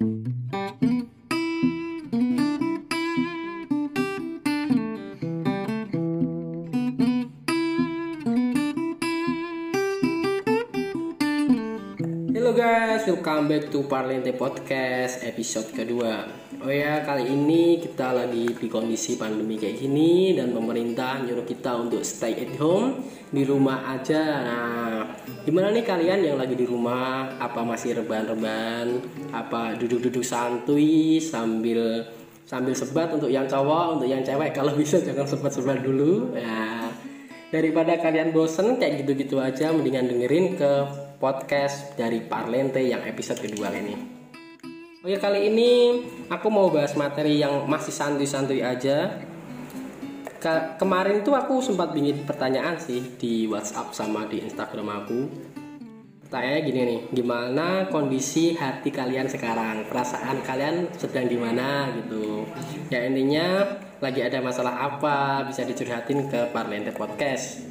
Halo guys, welcome back to Parlente Podcast episode kedua. Oh ya, kali ini kita lagi di kondisi pandemi kayak gini dan pemerintah nyuruh kita untuk stay at home di rumah aja. Nah, gimana nih kalian yang lagi di rumah? Apa masih rebahan-rebahan? Apa duduk-duduk santuy sambil sambil sebat untuk yang cowok, untuk yang cewek kalau bisa jangan sebat-sebat dulu. Ya, daripada kalian bosen kayak gitu-gitu aja mendingan dengerin ke podcast dari Parlente yang episode kedua ini. Oke kali ini aku mau bahas materi yang masih santuy-santuy aja. Ke- kemarin tuh aku sempat bikin pertanyaan sih di WhatsApp sama di Instagram aku. Pertanyaannya gini nih, gimana kondisi hati kalian sekarang? Perasaan kalian sedang di mana gitu? Ya intinya lagi ada masalah apa bisa dicurhatin ke Parlente Podcast.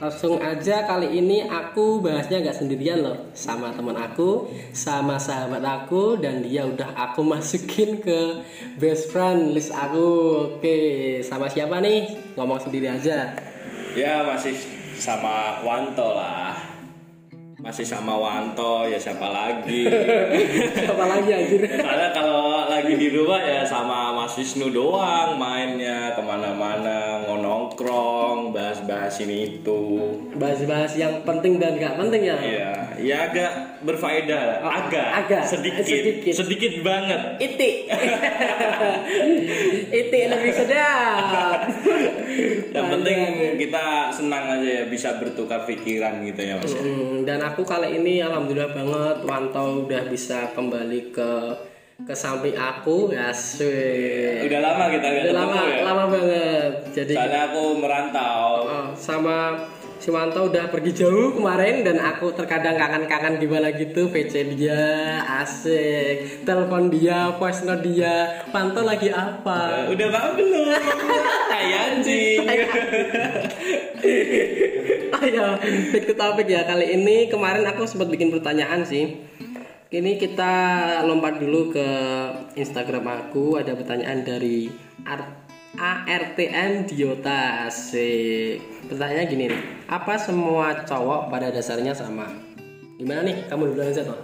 Langsung aja kali ini aku bahasnya nggak sendirian loh sama teman aku, sama sahabat aku dan dia udah aku masukin ke best friend list aku. Oke, sama siapa nih? Ngomong sendiri aja. Ya masih sama Wanto lah. Masih sama Wanto ya siapa lagi? Siapa lagi anjir? Ya, Karena kalau lagi di rumah ya sama Mas Wisnu doang mainnya ke mana-mana ngonongkrong bahas-bahas ini itu. Bahas-bahas yang penting dan nggak penting ya. Iya, ya agak berfaedah, lah. Oh, agak, agak, sedikit, sedikit. sedikit, banget. Itik. Itik lebih sedap. Yang penting kita senang aja ya bisa bertukar pikiran gitu ya Mas. Hmm, dan aku kali ini alhamdulillah banget Wanto udah bisa kembali ke ke samping aku ya sih. Udah lama kita Udah ketemu lama ya. lama banget. Jadi Soalnya aku merantau. oh, sama si Wanto udah pergi jauh kemarin dan aku terkadang kangen-kangen gimana gitu VC dia asik telepon dia voice note dia Wanto lagi apa Udah makan belum? Anjing. Ayo, back to topic ya. Kali ini kemarin aku sempat bikin pertanyaan sih. Ini kita lompat dulu ke Instagram aku. Ada pertanyaan dari Ar- ARTN Diota Asik. Pertanyaannya gini nih. Apa semua cowok pada dasarnya sama? Gimana nih? Kamu duluan aja toh?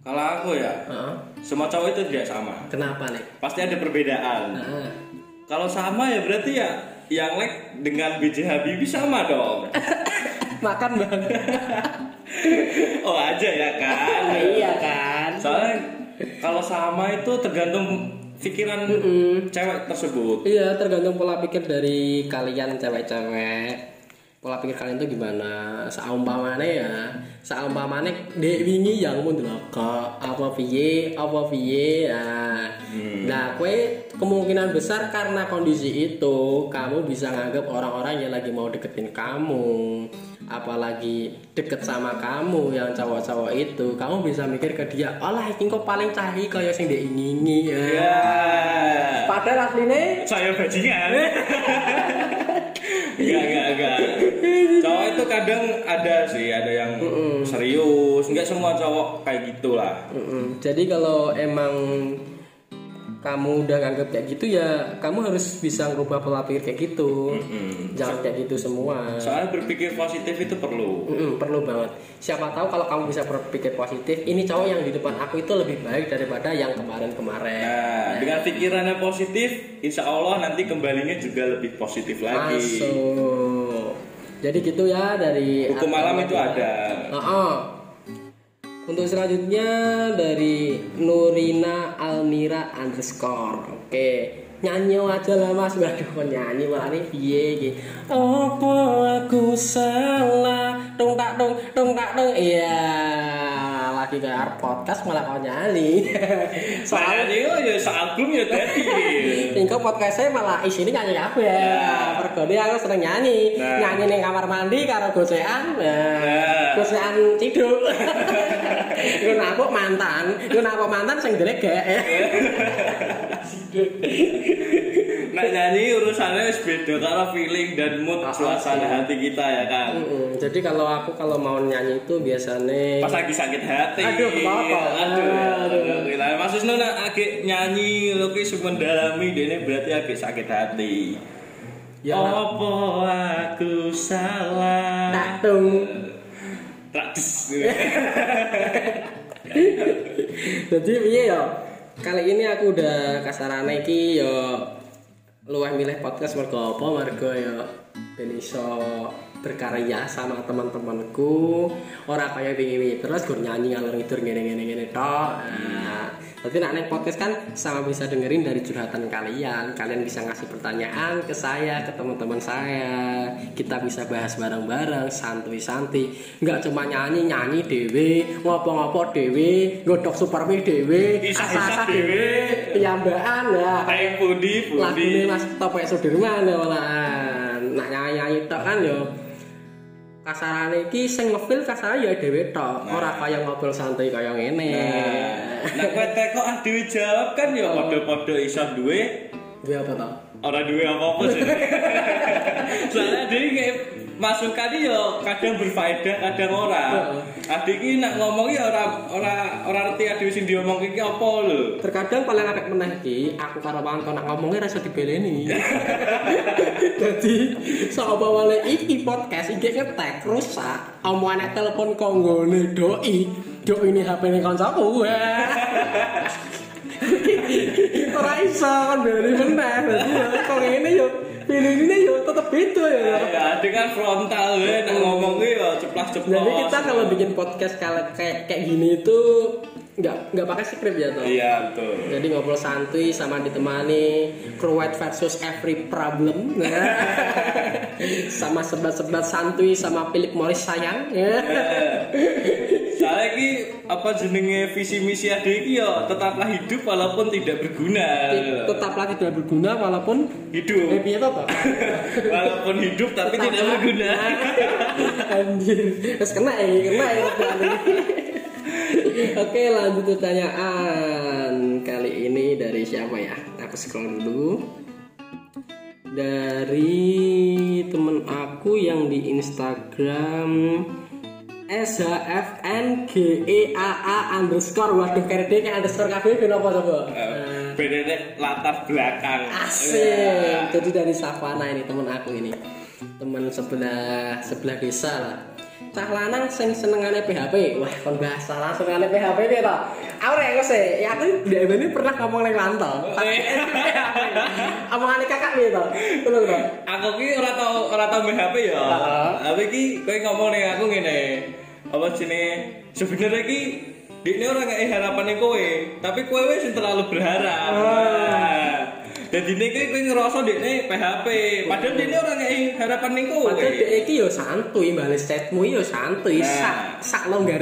Kalau aku ya, Heeh. semua cowok itu tidak sama. Kenapa nih? Pasti ada perbedaan. Nah, Kalau sama ya berarti ya yang like dengan BJ Habibie sama dong. makan bang. oh aja ya kan. Kalau sama itu tergantung pikiran cewek tersebut. Iya, tergantung pola pikir dari kalian cewek-cewek. Pola pikir kalian tuh gimana? Saumpamane ya, saumpamane dek wingi yang mun delok apa piye, apa piye. Nah, nah kue kemungkinan besar karena kondisi itu kamu bisa nganggap orang-orang yang lagi mau deketin kamu apalagi deket sama kamu yang cowok-cowok itu kamu bisa mikir ke dia olah ini kok paling cari kayak sing dia ingini ya Ya. padahal aslinya Saya bajingan. Enggak, enggak, enggak. Cowok itu kadang ada sih, ada yang serius. Enggak semua cowok kayak gitulah. Mm-mm. Jadi kalau emang kamu udah nganggap kayak gitu ya kamu harus bisa ngubah pola pikir kayak gitu jangan kayak gitu semua Soalnya berpikir positif itu perlu. Mm-mm, perlu banget siapa tahu kalau kamu bisa berpikir positif ini cowok yang di depan aku itu lebih baik daripada yang kemarin-kemarin Nah, dengan pikirannya positif, insya Allah nanti kembalinya juga lebih positif lagi. masuk jadi gitu ya dari Hukum malam itu ada. Heeh. Untuk selanjutnya dari Nurina Almira underscore. Oke, nyanyi aja lah mas. Waduh, kok nyanyi malah nih piye iki. Apa aku salah? Dong tak dong, dong tak dong. Iya, lagi kayak podcast malah kau nyanyi. Soalnya Soalnya itu ya saat belum ya tadi. Tinggal podcast saya malah isinya nyanyi apa ya? Pergode aku sering nyanyi, Nah. nyanyi ning kamar mandi karo gocean, nah, Nah. gocean ciduk. Gue napuk mantan, gue napuk mantan sing gregek. Nah nyanyi urusannya beda karena feeling dan mood Ah, suasana hati kita ya kan. Mm-mm. Jadi kalau aku kalau mau nyanyi itu biasanya Pas lagi sakit hati. Aduh, apa-apa. Aduh. Aduh. Aduh. Kita agak nyanyi lo ki mendalami dene berarti agak sakit hati. Ya, nak. Apa aku salah? Tak tung. Traktis. Jadi piye ya? Kali ini aku udah kasarane iki ya luwih milih podcast mergo apa? Mergo ya ben iso berkarya sama teman-temanku ora kaya wingi-wingi terus gur nyanyi ngalor ngidur ngene-ngene ngene tok. Nah, tapi nak neng podcast kan sama bisa dengerin dari curhatan kalian. Kalian bisa ngasih pertanyaan ke saya, ke teman-teman saya. Kita bisa bahas bareng-bareng, santuy-santuy. Nggak cuma nyanyi-nyanyi dewe, ngopo-ngopo dewe, godok supermi dewe, asa-asa dewe. piyambakan ya. Hai Pudi, Lagu Pudi. Mas Topek Sudirman ya malahan. Nak nyanyi-nyanyi tok kan yo. Kasarane iki sing ngefil kasarane ya dhewe tok, ora kaya ngobrol santai kaya ngene. Nah, kowe teko ah dhewe jawab kan ya padha-padha iso duwe Duwe apa tau? ora duwe apa-apa sih. Soalnya dhewe masukan iki ya kadang berfaedah, kadang ora. Adik iki nak ngomong ya ora ora ora ngerti adik sing diomong iki apa lho. Terkadang paling apik meneh iki aku karo Wanto nak ngomongnya rasa dibeleni. Jadi sapa wale iki podcast iki ngetek rusak. Omongane telepon konggone doi. Doi ini HP ne kancaku. Ora iso kan beleni meneh. Kok ngene yo pilihine yo tetep beda ya. Ya, kan frontal we nak ngomong iki ya ceplas-ceplos. Jadi kita kalau bikin podcast kalau kayak kayak gini itu nggak nggak pakai skrip ya toh. Iya, betul. Jadi ngobrol santuy sama ditemani Cruet versus Every Problem sama sebat-sebat santuy sama Philip Morris sayang ya. Soalnya iki apa jenenge visi misi adik iki ya tetaplah hidup walaupun tidak berguna. Tetaplah tidak berguna walaupun Hidup. eh piye toh, Pak? Walaupun hidup tapi tidak berguna. Anjir, terus kena ya, kena ya. Oke lanjut pertanyaan kali ini dari siapa ya? Aku scroll dulu. Dari temen aku yang di Instagram SHFNGEAA underscore waduh kere dia kayak underscore kafe kenapa coba? Bedanya latar belakang. Asik. Jadi dari Savana ini temen aku ini. Temen sebelah sebelah desa lah. Cah lanang sing senengane PHP. Wah, kon bahasa langsung senengane PHP piye to? Aku rek sih, ya aku ndek ini pernah ngomong ning lantol. Omongane kakak piye to? Ngono to. Aku ki ora tau ora tau main HP ya. Tapi ki kowe ngomong ning aku ngene. Apa jenenge? Sebenarnya ki ini orang nggak harapan kowe, tapi kowe wis terlalu berharap. dan dini kiri kiri ngerasa dini PHP padahal dini orang kayak harapan niku padahal dini kiri yo santuy balas chatmu yo santuy nah. sak sak lo nggak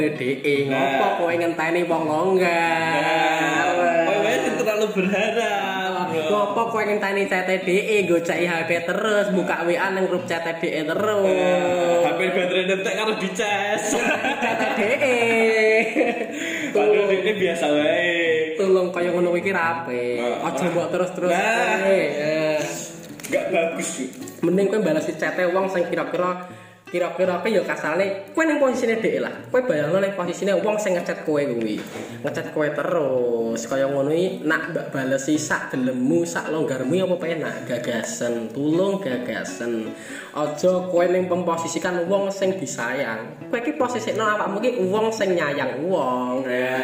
ngopo kau ingin tanya bang lo nggak kau nah. terlalu berharap Ngopo kowe ingin tani CTDE goceki HP terus buka WA nang grup CTDE terus. HP baterai nentek karo dicas. CTDE. Padahal ini biasa wae. Tolong kaya ngono iki rapi. Aja mbok terus-terus. Nah. Eh, Gak bagus. Mending kowe balas chat wong sing kira-kira kira-kira apa ya kasarane kowe ning posisine dhek lah. Kowe bayangno ning posisine wong sing ngechat kowe kuwi. Ngechat kowe terus kaya ngono iki nak mbak balesi sak gelemmu, sak longgarmu apa penak gagasan, tulung gagasan. Aja kowe ning memposisikan wong sing disayang. Kowe iki posisikno awakmu iki wong sing nyayang wong. Ya.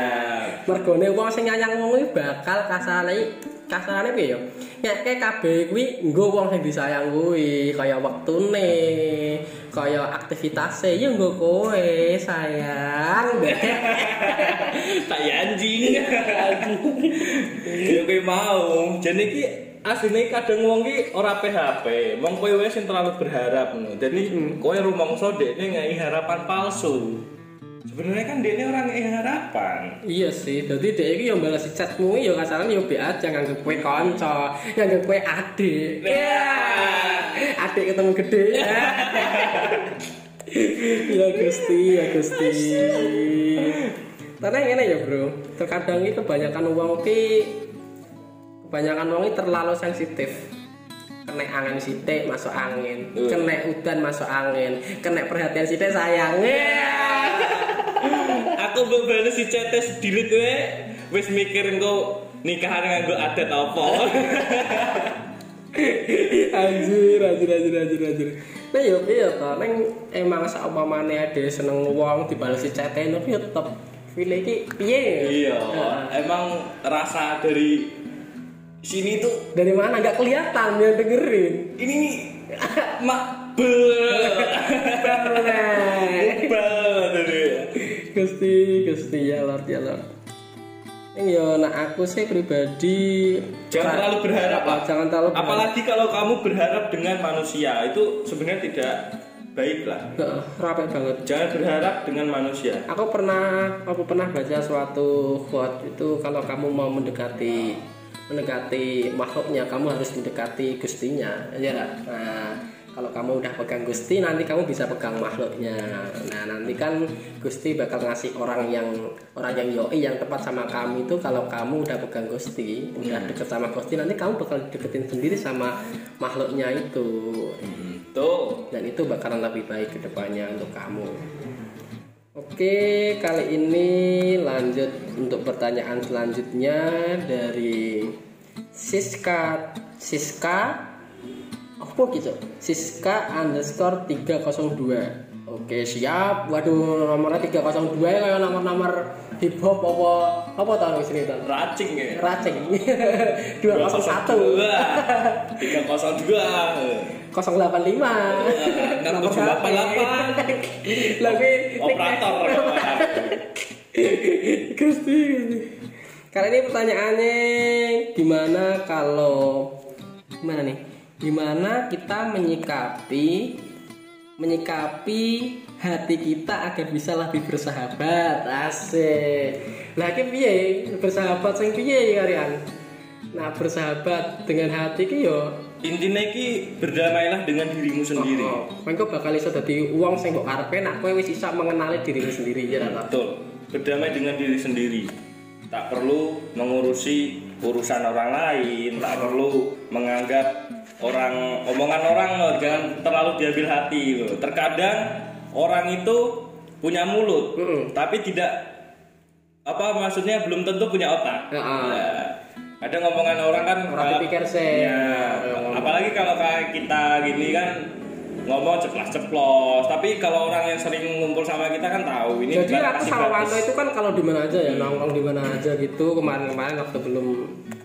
Mergone wong sing nyayang wong kuwi bakal kasarane kasarane piye ya? Nyekke kabeh kuwi nggo wong sing disayang kuwi, kaya wektune, kaya aktivitasé ya nggo kowe sayang. tak ya anjing. Ya kowe mau. Jadi ki asline kadang wong ki ora PHP wong kowe wis terlalu berharap ngono. Jadi kowe rumangsa dekne ngai harapan palsu sebenarnya kan dekne orang ngai harapan Iya sih, dadi dhek iki yo balas chatmu ya kasarane yo be aja nganggep kowe kanca, nganggep kowe adik. Ya. Adik ketemu gede. ya Gusti, ya Gusti. Karena ngene ya, Bro. Terkadang iki kebanyakan wong ki kebanyakan wong iki terlalu sensitif. Kena angin sithik masuk angin, kena udan masuk angin, kena perhatian sithik sayang. Aku bales si cetes delete wae wis mikir engko nikahan nganggo adat apa? anjir anjir anjir anjir anjir. Nah yo piye to neng emang saumpamane ade seneng wong dibalesi chatene tapi yo tetep feel iki piye? Iya, Heeh. emang rasa dari sini tuh dari mana? Nggak kelihatan yang dengerin. Ini nih mak bel bel. Gusti gusti ya lord ya lord Ini yo nah aku sih pribadi Jangan terlalu berharap Ah, lah. jangan terlalu berharap. Apalagi kalau kamu berharap dengan manusia itu sebenarnya tidak baik lah. Heeh, rapi banget Jangan berharap dengan manusia. Aku pernah aku pernah baca suatu quote itu kalau kamu mau mendekati mendekati makhluknya kamu harus mendekati gustinya ya? Nah kalau kamu udah pegang gusti nanti kamu bisa pegang makhluknya nah nanti kan gusti bakal ngasih orang yang orang yang yoi yang tepat sama kamu itu kalau kamu udah pegang gusti udah deket sama gusti nanti kamu bakal deketin sendiri sama makhluknya itu Tuh. dan itu bakalan lebih baik ke depannya untuk kamu. Oke, kali ini lanjut untuk pertanyaan selanjutnya dari Siska Siska apa gitu? Siska underscore 302 Oke siap, waduh nomornya 302 kayak nomor-nomor hip hop apa apa tahun sini tahun Racing ya. Racing 201 302. 085 Enggak kos 88. lagi Operator. Gusti Gusti. Kali ini pertanyaannya gimana kalau gimana nih? Gimana kita menyikapi menyikapi hati kita agar bisa lebih bersahabat asik lagi piye bersahabat sing piye kalian nah bersahabat dengan hati ki yo Intinya ki berdamailah dengan dirimu sendiri. Oh, kok bakal iso dadi wong sing mbok karepe nak kowe wis iso mengenali dirimu sendiri ya ta. Betul. Berdamai dengan diri sendiri. Tak perlu mengurusi urusan orang lain, tak perlu menganggap orang omongan orang loh, jangan terlalu diambil hati loh. Terkadang orang itu punya mulut, Mm-mm. tapi tidak apa maksudnya belum tentu punya otak. Ya, ah. Ya. Ada ngomongan orang kan Orang dipikir sih. Ya, apalagi kalau kayak kita gini kan ngomong ceplas-ceplos tapi kalau orang yang sering ngumpul sama kita kan tahu ini Jadi aku sama. Wanto itu kan kalau di mana aja ya nongkrong di mana aja gitu kemarin-kemarin waktu belum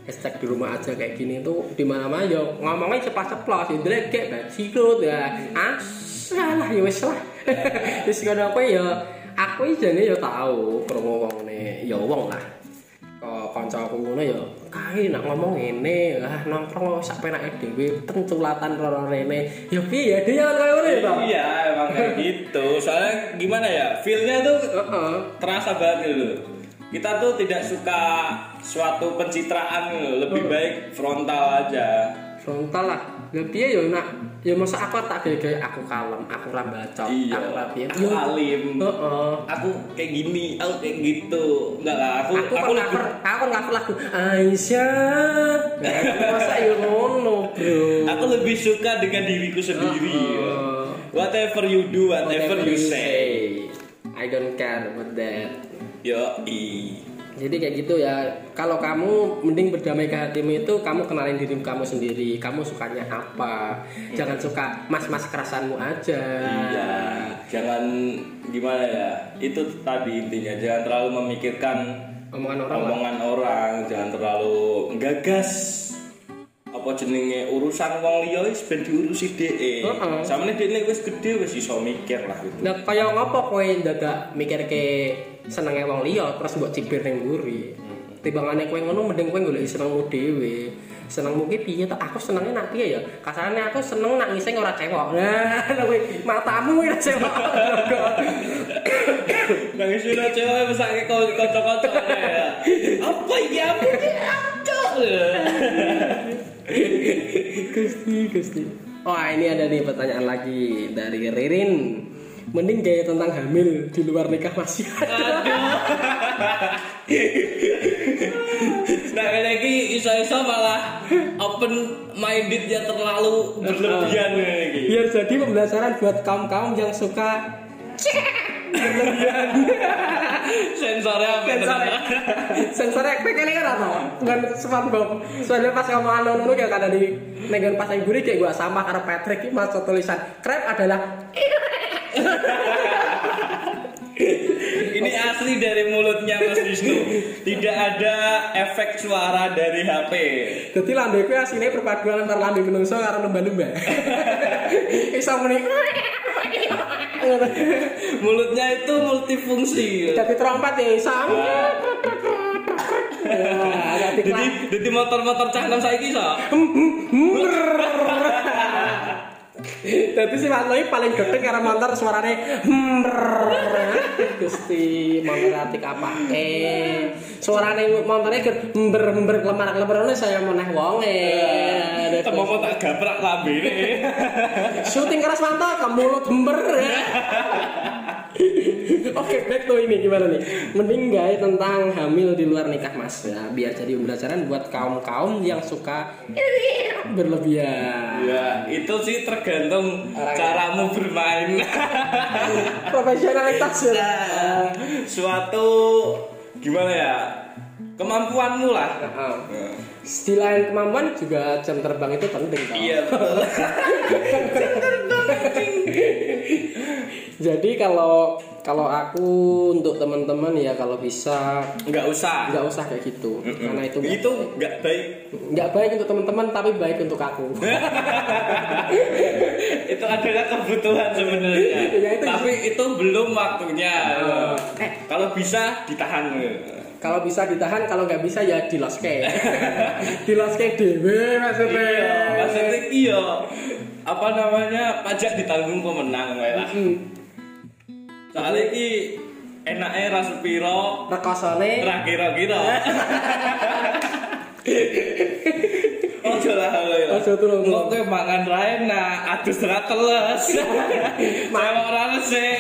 hashtag di rumah aja kayak gini tuh di mana mana ya ngomongnya ceplas-ceplos ya kayak bajirut ya. Asalah ya wis lah. Wis ngono apa ya? Aku jane ya tahu krungu wongne ya wong lah. Kok kanca aku ngono ya kae nak ngomong ngene ah nongkrong sak penake dhewe penculatan loro rene. Ya piye ya dia kaya ngono ya iya emang kayak gitu. Soalnya gimana ya feelnya tuh terasa banget gitu. Kita tuh tidak suka suatu pencitraan lebih baik frontal aja. Frontal lah. Ya piye ya nak? Ya masa aku tak gaya aku kalem aku ra bacot iya. aku ra piye? Aku alim. Heeh. Aku kayak gini aku kayak gitu. Enggak lah aku aku aku, cover aku cover lagu Aisyah. Ya, masa ya ngono bro. Aku lebih suka dengan diriku sendiri Heeh. whatever you do whatever, you say. I don't care about that yo i. Jadi kayak gitu ya. Kalau kamu mending berdamai ke hatimu itu kamu kenalin diri kamu sendiri. Kamu sukanya apa? Jangan suka mas-mas kerasanmu aja. Iya. Jangan gimana ya? Itu tadi intinya. Jangan terlalu memikirkan omongan orang lah. omongan orang. Jangan terlalu gagas apa jenenge? Urusan wong liya wis ben diurusi dhek Heeh. samane dhek wis gede wis iso mikir lah itu. Nah, kaya ngopo kowe dadak mikir ke senenge wong liya terus mbok cibir ning mburi. Timbangane kowe ngono mending kowe golek senengmu dhewe. Senengmu ki piye to? Aku senenge nak piye ya? Kasarane aku seneng nak ngising ora cewek. Nah, kowe matamu ya cewek. nangis sudah cewek besake kocok-kocok ya apa ya apa ya Gusti, Gusti. Wah, ini ada nih pertanyaan lagi dari Ririn. Mending gaya tentang hamil di luar nikah masih ada. Nah lagi iso-iso malah open minded ya terlalu berlebihan lagi. Biar jadi pembelajaran buat kaum-kaum yang suka berlebihan. Sensornya apa? Sensornya sensornya ekpek ini kan apa? Dengan SpongeBob. Soalnya pas kamu anu anu kayak ada di negan pas yang gurih kayak gua sama karena Patrick ini masuk tulisan crab adalah Ini asli dari mulutnya Mas Wisnu. Tidak ada efek suara dari HP. Jadi lambeku aslinya perpaduan antara lambe menungso karo lumba-lumba. Iso muni. Mulutnya itu multifungsi. Jadi trompet ya iso. Ya, jadi motor-motor cangkem saiki iso. Jadi si Mas Loi paling gede karena motor suaranya Gusti motor apa eh suaranya motornya ger ember ember kelemar kelemar saya meneh wonge. Mau tak gaprak lambene. syuting keras mantap ke mulut ember Oke, back to ini gimana nih? Mending guys tentang hamil di luar nikah mas ya, biar jadi pembelajaran buat kaum kaum yang suka berlebihan. Ya, itu sih tergantung Orang- caramu bermain. Profesionalitas ya. Suatu gimana ya? Kemampuanmu lah. Di lain kemampuan juga jam terbang itu penting. Iya betul. Jadi kalau kalau aku untuk teman-teman ya kalau bisa Nggak usah. nggak usah kayak gitu karena itu itu nggak baik. nggak baik untuk teman-teman tapi baik untuk aku. itu adalah kebutuhan sebenarnya. Ya, itu- Tapi itu belum waktunya. Eh. Kalau bisa ditahan. Kalau bisa ditahan, kalau nggak bisa ya diloske. diloske dewe maksudnya. Iya, maksudnya iya. Apa namanya? Pajak ditanggung pemenang wae lah. Soalnya iki enaknya rasa piro, Rekosone ra kira-kira. Lah lo ya. Ojo turun. Kok kowe mangan ra enak, adus ra teles. Mau ora resik.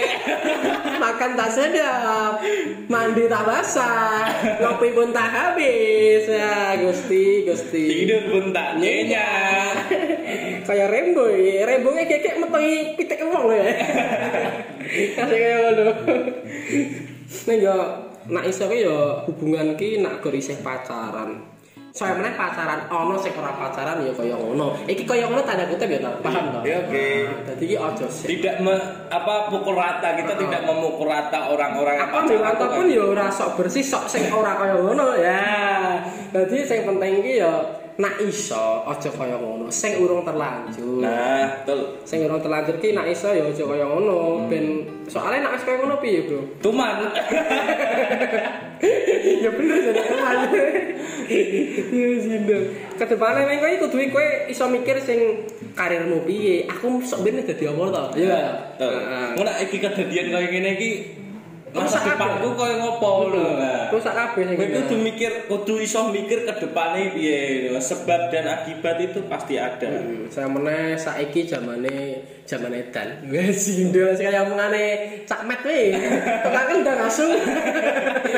makan tak sedap, mandi tak basah, ngopi pun tak habis. Ya, Gusti, Gusti. Tidur pun tak nyenyak. kayak Rembo ya, Rembo nya kayak metengi pitik wong lho ya. Kasih kayak ngono. Nek yo nak iso yo hubungan ki nak gor isih pacaran. Saya meneh pacaran ono sing ora pacaran ya kaya ngono. Iki kaya ngono tanda kutip ya paham to? Ya, oke. Dadi iki aja. Tidak me- apa pukul rata kita tidak memukul rata orang-orang yang Apa nih mantap pun ya ora sok bersih sok sing ora kaya ngono ya. Dadi sing penting ki ya nak iso aja kaya ngono, sing urung terlanjur. Nah, betul. sing urung terlanjur ki nak iso ya aja kaya ngono ben soalnya nak kaya ngono piye bro Tuman. ya bener jadi teman ya sindo kedepane men kowe kudu kowe iso mikir sing karirmu piye aku sok ben dadi apa to iya. Heeh. Ngono iki kedadian kaya ngene iki masa depanku kaya ngopo lho. Nah. rusak kabeh sing kene. kudu mikir, kudu iso mikir ke depane piye. lho. Sebab dan akibat itu pasti ada. Hmm, saya meneh saiki zamane zaman edan. Wes sindo kaya omongane cak met we. Tukang kendang asu.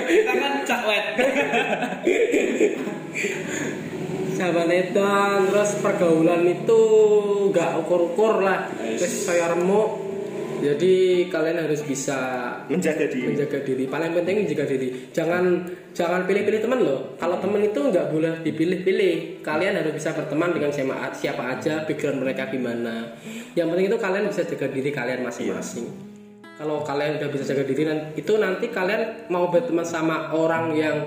Kita kan cawet. Zaman edan terus pergaulan itu nggak ukur-ukur lah. Terus saya remuk. Jadi kalian harus bisa Menjaga diri. menjaga diri. Paling penting menjaga diri. Jangan jangan pilih-pilih teman loh. Kalau teman itu nggak boleh dipilih-pilih. Kalian harus bisa berteman dengan siapa, siapa aja, background mereka gimana. Yang penting itu kalian bisa jaga diri kalian masing-masing. Kalau kalian udah bisa jaga diri, itu nanti kalian mau berteman sama orang yang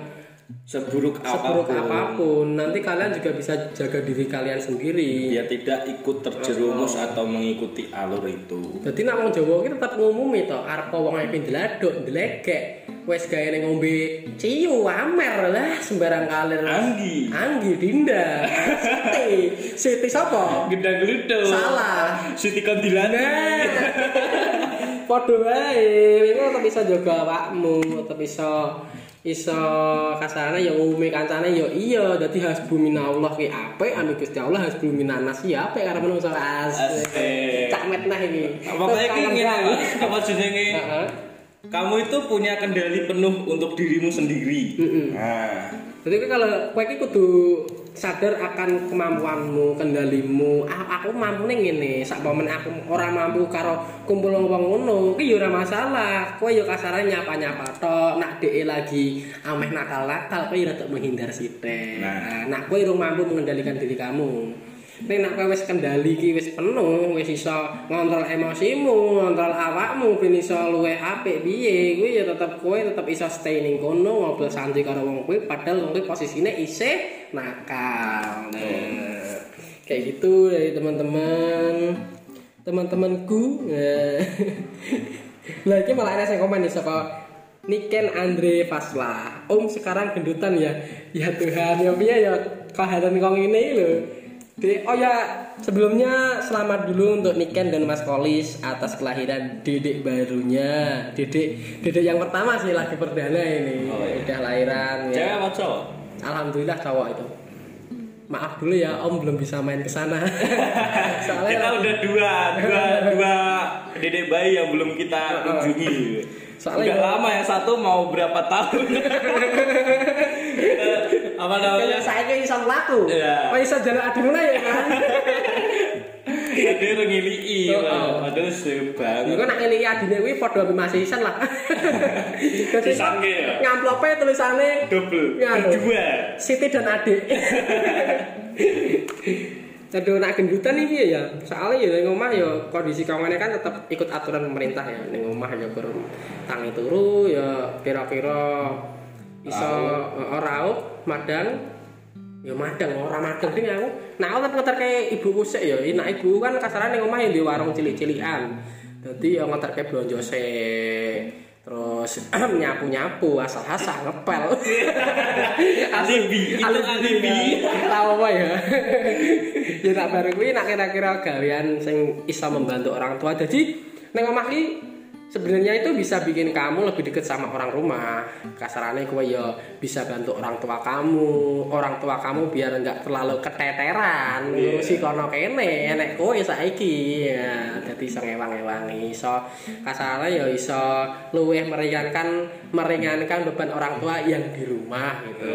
Seburuk seburuk apa pun. apa pun, nanti kalian juga bisa jaga diri kalian sendiri. Dia tidak ikut terjerumus atau mengikuti alur itu. Jadi nak wong Jawa ki tetep ngumumi to, arep wong ae diladuk, dilegek. Wes gawe ning ngombe ciu amer lah sembarang kalir. Anggi. Anggi Dinda. Siti. Siti sapa? Gedang geludo. Salah. Siti Kondilani. Nah. Padha wae, kowe tetep bisa jaga awakmu, tetep bisa iso kasarane ya ngumi kancane ya iya dadi hasbunallah ki apik ame Gusti Allah hasbuminanas ya apik karo menungso asik. Cak met nah iki. Pokoknya iki ngene, apa jenenge? Kamu itu punya kendali penuh untuk dirimu sendiri. Nah, Jadi kalau kowe iki kudu sadar akan kemampuanmu, kendalimu. Ah, aku mampu ning ngene, sak momen aku ora mampu karo kumpul wong ngono, ki ya ora masalah. Kowe ya kasarane nyapa-nyapa tok. Nak dhek lagi ameh nakal-nakal, kowe rada menghindar sithik. Nah. Nah, kowe urung mampu mengendalikan diri kamu. Nek nak kowe wis kendali ki wis penuh, wis iso ngontrol emosimu, ngontrol awakmu ben iso luwih apik piye, kuwi ya tetep kowe tetep iso stay ning kono ngobrol santai karo wong kuwi padahal wong kuwi posisine isih nakal. Nah, kayak gitu dari teman-teman teman-temanku. Lah iki malah ada sing komen nih saka Niken Andre Fasla. Om sekarang gendutan ya. Ya Tuhan, ya piye ya kehadiran kong ini lho. Di, oh ya sebelumnya selamat dulu untuk Niken dan Mas Kolis atas kelahiran dedek barunya. Dedek dedek yang pertama sih lagi perdana ini. Oh, iya. Udah lahiran Cewek ya. apa cowok? Alhamdulillah cowok itu. Maaf dulu ya Om belum bisa main ke sana. Kita Soalnya udah dua, dua, dua dedek bayi yang belum kita kunjungi. Soalnya- Udah lama yang satu mau berapa tahun? apa namanya? saya kayak iso mlaku. Iya. Oh iso jalan aduna ya kan. Yang ngilii, oh. padahal sebang. Iku nak ngeli adine kuwi padha ambek Mas Isan lah. Dadi Sisanke ya? ngamplope tulisane Double, Ya, dua. Siti dan adik. Aduh nak gendutan piye ya? Soalnya ya ning omah ya kondisi kawangannya kan tetap ikut aturan pemerintah ya. Ning omah ya kur tangi turu ya kira-kira iso eh, raup madang ya madang ora madang ding aku. Nah aku tetep ngeterke ibuku sik ya. Nah ibu kan kasarane ning omah di warung cilik-cilikan. Dadi ya ngeterke blonjo sik. Terus nyapu-nyapu asal-asal ngepel. Alibi, itu alibi. Tahu apa ya? ya tak bareng kuwi nak kira-kira gawean sing iso membantu orang tua. Jadi ning omah ki sebenarnya itu bisa bikin kamu lebih dekat sama orang rumah. Kasarannya kowe ya bisa bantu orang tua kamu. Orang tua kamu biar nggak terlalu keteteran ngurusi kono kene. Enek kowe saiki. Ya, dadi iso ngewang-ewangi. Iso kasarane ya iso luwih meringankan meringankan beban orang tua yang di rumah gitu.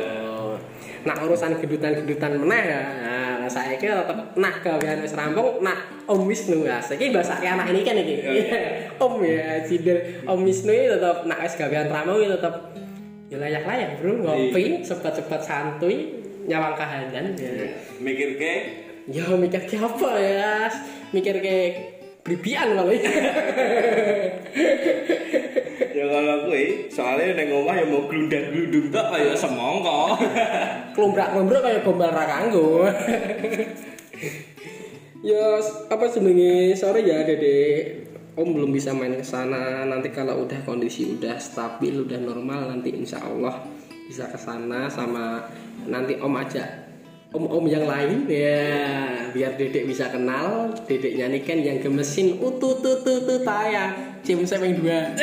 Nah urusan gedutan-gedutan meneh ya. Nah, saiki tetep nah gawean wis rampung, nah Om Wisnu ya. Saiki bahasake anak ini kan iki. Om ya, Cidel. Om Wisnu ini tetep nah wis gawean rampung ini tetep ya layak-layak bro ngopi cepat-cepat santuy nyawang kahanan ya. Mikir ke? Ya mikir ke apa ya? Mikir ke bribian kali. Ya kalau gue, soalnya neng omah ya mau glundang glundung tak kayak semongko. Kelombrak-kelombrak kayak gombal ra kanggo. ya apa jenenge sore ya Dede. Om belum bisa main ke sana. Nanti kalau udah kondisi udah stabil, udah normal nanti insya Allah bisa ke sana sama nanti Om ajak om-om yang lain ya biar dedek bisa kenal dedeknya nih kan yang gemesin utu tu tu tu taya cium saya yang dua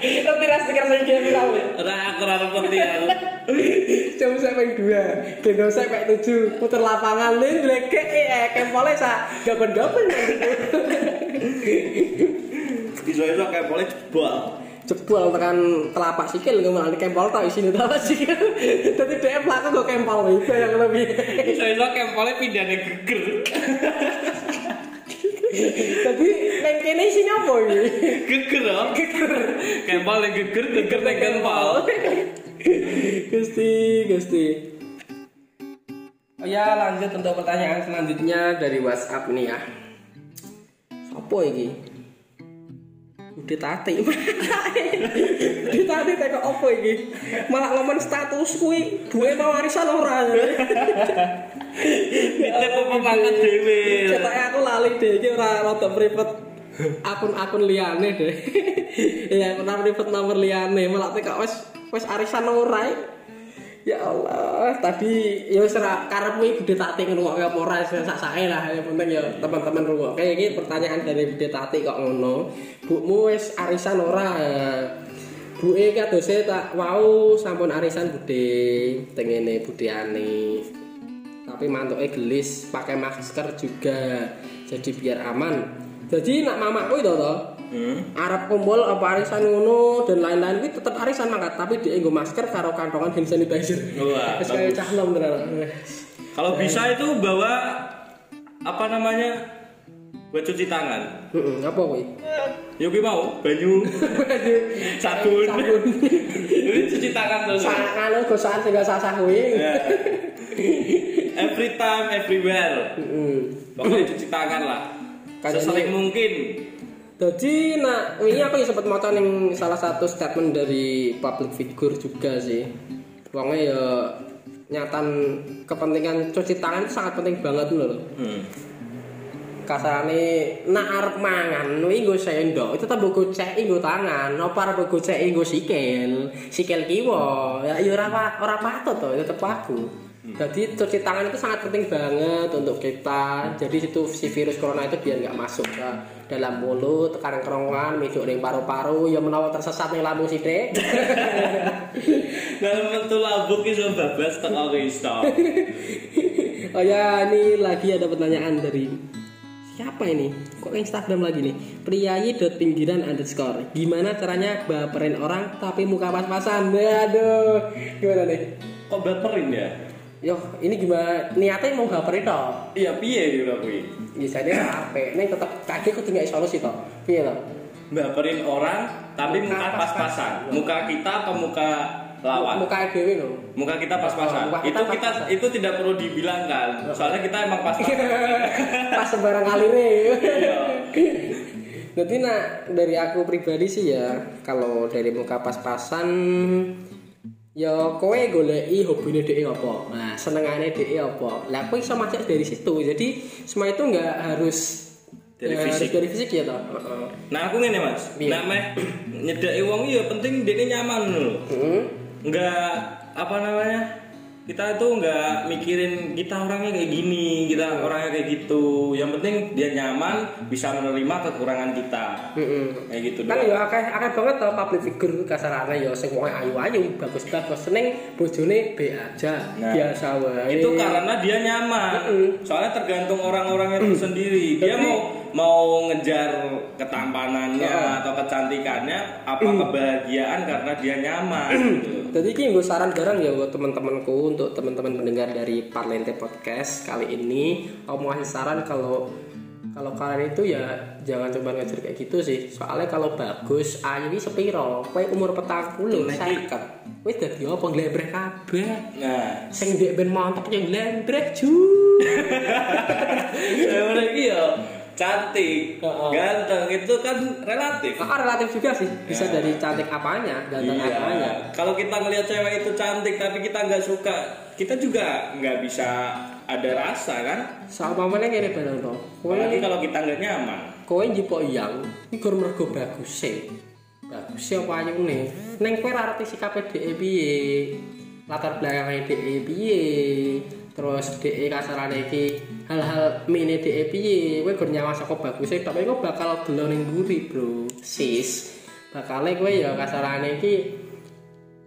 tapi rasa kira saya dia tahu Ra kurang ngerti aku. Jam sampai dua, gendong sampai tujuh, puter lapangan lin, leke, eh, kempolnya sa, gaban-gaban. Iso-iso kayak boleh jebol. Jebol tekan telapak sikil, nggak malah kempol tau isinya telapak sikil. Tapi dia belakang kok kempol itu yang lebih. Iso-iso pindah nih geger. Tapi neng kene isinya apa ini? Geger loh. Geger. Kayak boleh geger, geger nih kempal. Gusti, Gusti. Oh ya, lanjut untuk pertanyaan selanjutnya dari WhatsApp nih ya. Sopo iki? Udah tati. Udah tati teko opo iki? Malah ngomong status kuwi duwe mau warisan ora. Kita mau pemangkat dewe. Cetake aku lali deh iki ora rada private akun-akun liyane deh. Iya, akun private nomor liyane malah teko wis wis arisan ora. Ya Allah, tadi ya wis ora karepmu iki Bude Tati ngrungokke apa ora wis sak-sake lah. Yang penting ya teman-teman rungokke iki pertanyaan dari Bude Tati kok ngono. Bukmu wis arisan ora? Buke kadose tak wau sampun arisan Bude tengene budeane. Tapi mantuke gelis, pakai masker juga. Jadi biar aman. Jadi nak mamaku itu toh, Hmm. Arab kumpul apa arisan ngono dan lain-lain kuwi tetep arisan mangkat tapi dia nggo masker karo kantongan hand sanitizer. Wah, Wis kaya cah nom tenan. Kalau bisa itu bawa apa namanya buat cuci tangan. Heeh, apa kuwi? Ya kuwi mau banyu, sabun. Sabun. Cuci tangan terus. Sangan gosaan sing gak sah-sah kuwi. Ya. Every time, everywhere. Heeh. Pokoknya cuci tangan lah. Sesering mungkin. Jadi nak ini aku ya sempat maca ning salah satu statement dari public figure juga sih. Wongnya ya nyatan kepentingan cuci tangan itu sangat penting banget loh. Hmm. Kasarane nak arep mangan kuwi nggo sendok itu tetep nggo ceki nggo tangan, apa arep nggo ceki nggo sikil, sikil kiwa. Ya ya ora ora patut to, tetep aku. Jadi cuci tangan itu sangat penting banget untuk kita. Jadi itu si virus corona itu biar nggak masuk ke dalam mulut, tekan kerongkongan, medok ning paru-paru, ya menawa tersesat ning lambung sithik. Dalam bentuk lambung iso bablas teko iso. oh ya, ini lagi ada pertanyaan dari siapa ini? Kok Instagram lagi nih? Priayi.pinggiran underscore Gimana caranya baperin orang tapi muka pas-pasan? Aduh, gimana nih? Kok baperin ya? Yo, ini gimana? Niatnya mau baperin toh? Iya piye gitu kuwi. Bisa dia apa? Ini tetap kaki aku tinggal solusi toh. Iya toh? Baperin orang tapi muka Muka pas-pasan. Muka kita atau muka lawan? Muka dewe loh. Muka kita pas-pasan. Kita Itu kita pas-pasan. itu tidak perlu dibilangkan. Soalnya kita emang pas-pasan. pas sembarang kali nih. Iya. Jadi nak dari aku pribadi sih ya kalau dari muka pas-pasan ya kowe goleki hobine dhek apa. Nah, senengane dhek apa. Lah kowe iso macet dari situ. Jadi semua itu nggak harus Dari ya, fisik. dari fisik ya toh. Nah aku ngene mas, Iya. nah meh nyedaki wong iya penting dia nyaman loh. Heeh. Nggak apa namanya kita itu nggak mikirin kita orangnya kayak gini, kita orangnya kayak gitu. Yang penting dia nyaman, bisa menerima kekurangan kita. Heeh. Kayak gitu Kan ya akeh akeh banget to public figure kasarane ya sing wong ayu-ayu, bagus-bagus seneng bojone be aja. Nah, biasa wae. Itu karena dia nyaman. Mm-mm. Soalnya tergantung orang-orang itu sendiri. Dia Tapi- mau mau ngejar ketampanannya Heeh. atau kecantikannya, apa kebahagiaan karena dia nyaman. gitu. Jadi ini gue saran bareng ya buat teman-temanku untuk teman-teman pendengar dari Parlente Podcast kali ini. Mau kasih saran kalau kalau kalian itu ya jangan coba ngejar kayak gitu sih. Soalnya kalau bagus ayu ini sepiro. Kowe umur petang puluh seket. Kowe dadi apa? Nglebreh kabeh. Nah, sing ndek ben montok yang ju Sebenarnya iki ya cantik, Heeh. ganteng itu kan relatif. ah, relatif juga sih bisa Ya. dari cantik apanya ganteng apanya Iya. Kalau kita ngelihat cewek itu cantik tapi kita nggak suka, kita juga nggak bisa ada rasa kan. sama mana ngene bareng to Apalagi kalau kita nggak nyaman. kowe njupuk yang iku mergo bagus e. Bagus e apa ayune? Ning kowe ora ngerti sikape dhek piye. Latar belakangnya dhek piye. Terus dhek kasarane iki hal-hal mine dhek piye. Kowe gur nyawa saka bagus tapi kowe bakal gelo ning mburi, Bro. Sis. Bakale kowe ya kasarane iki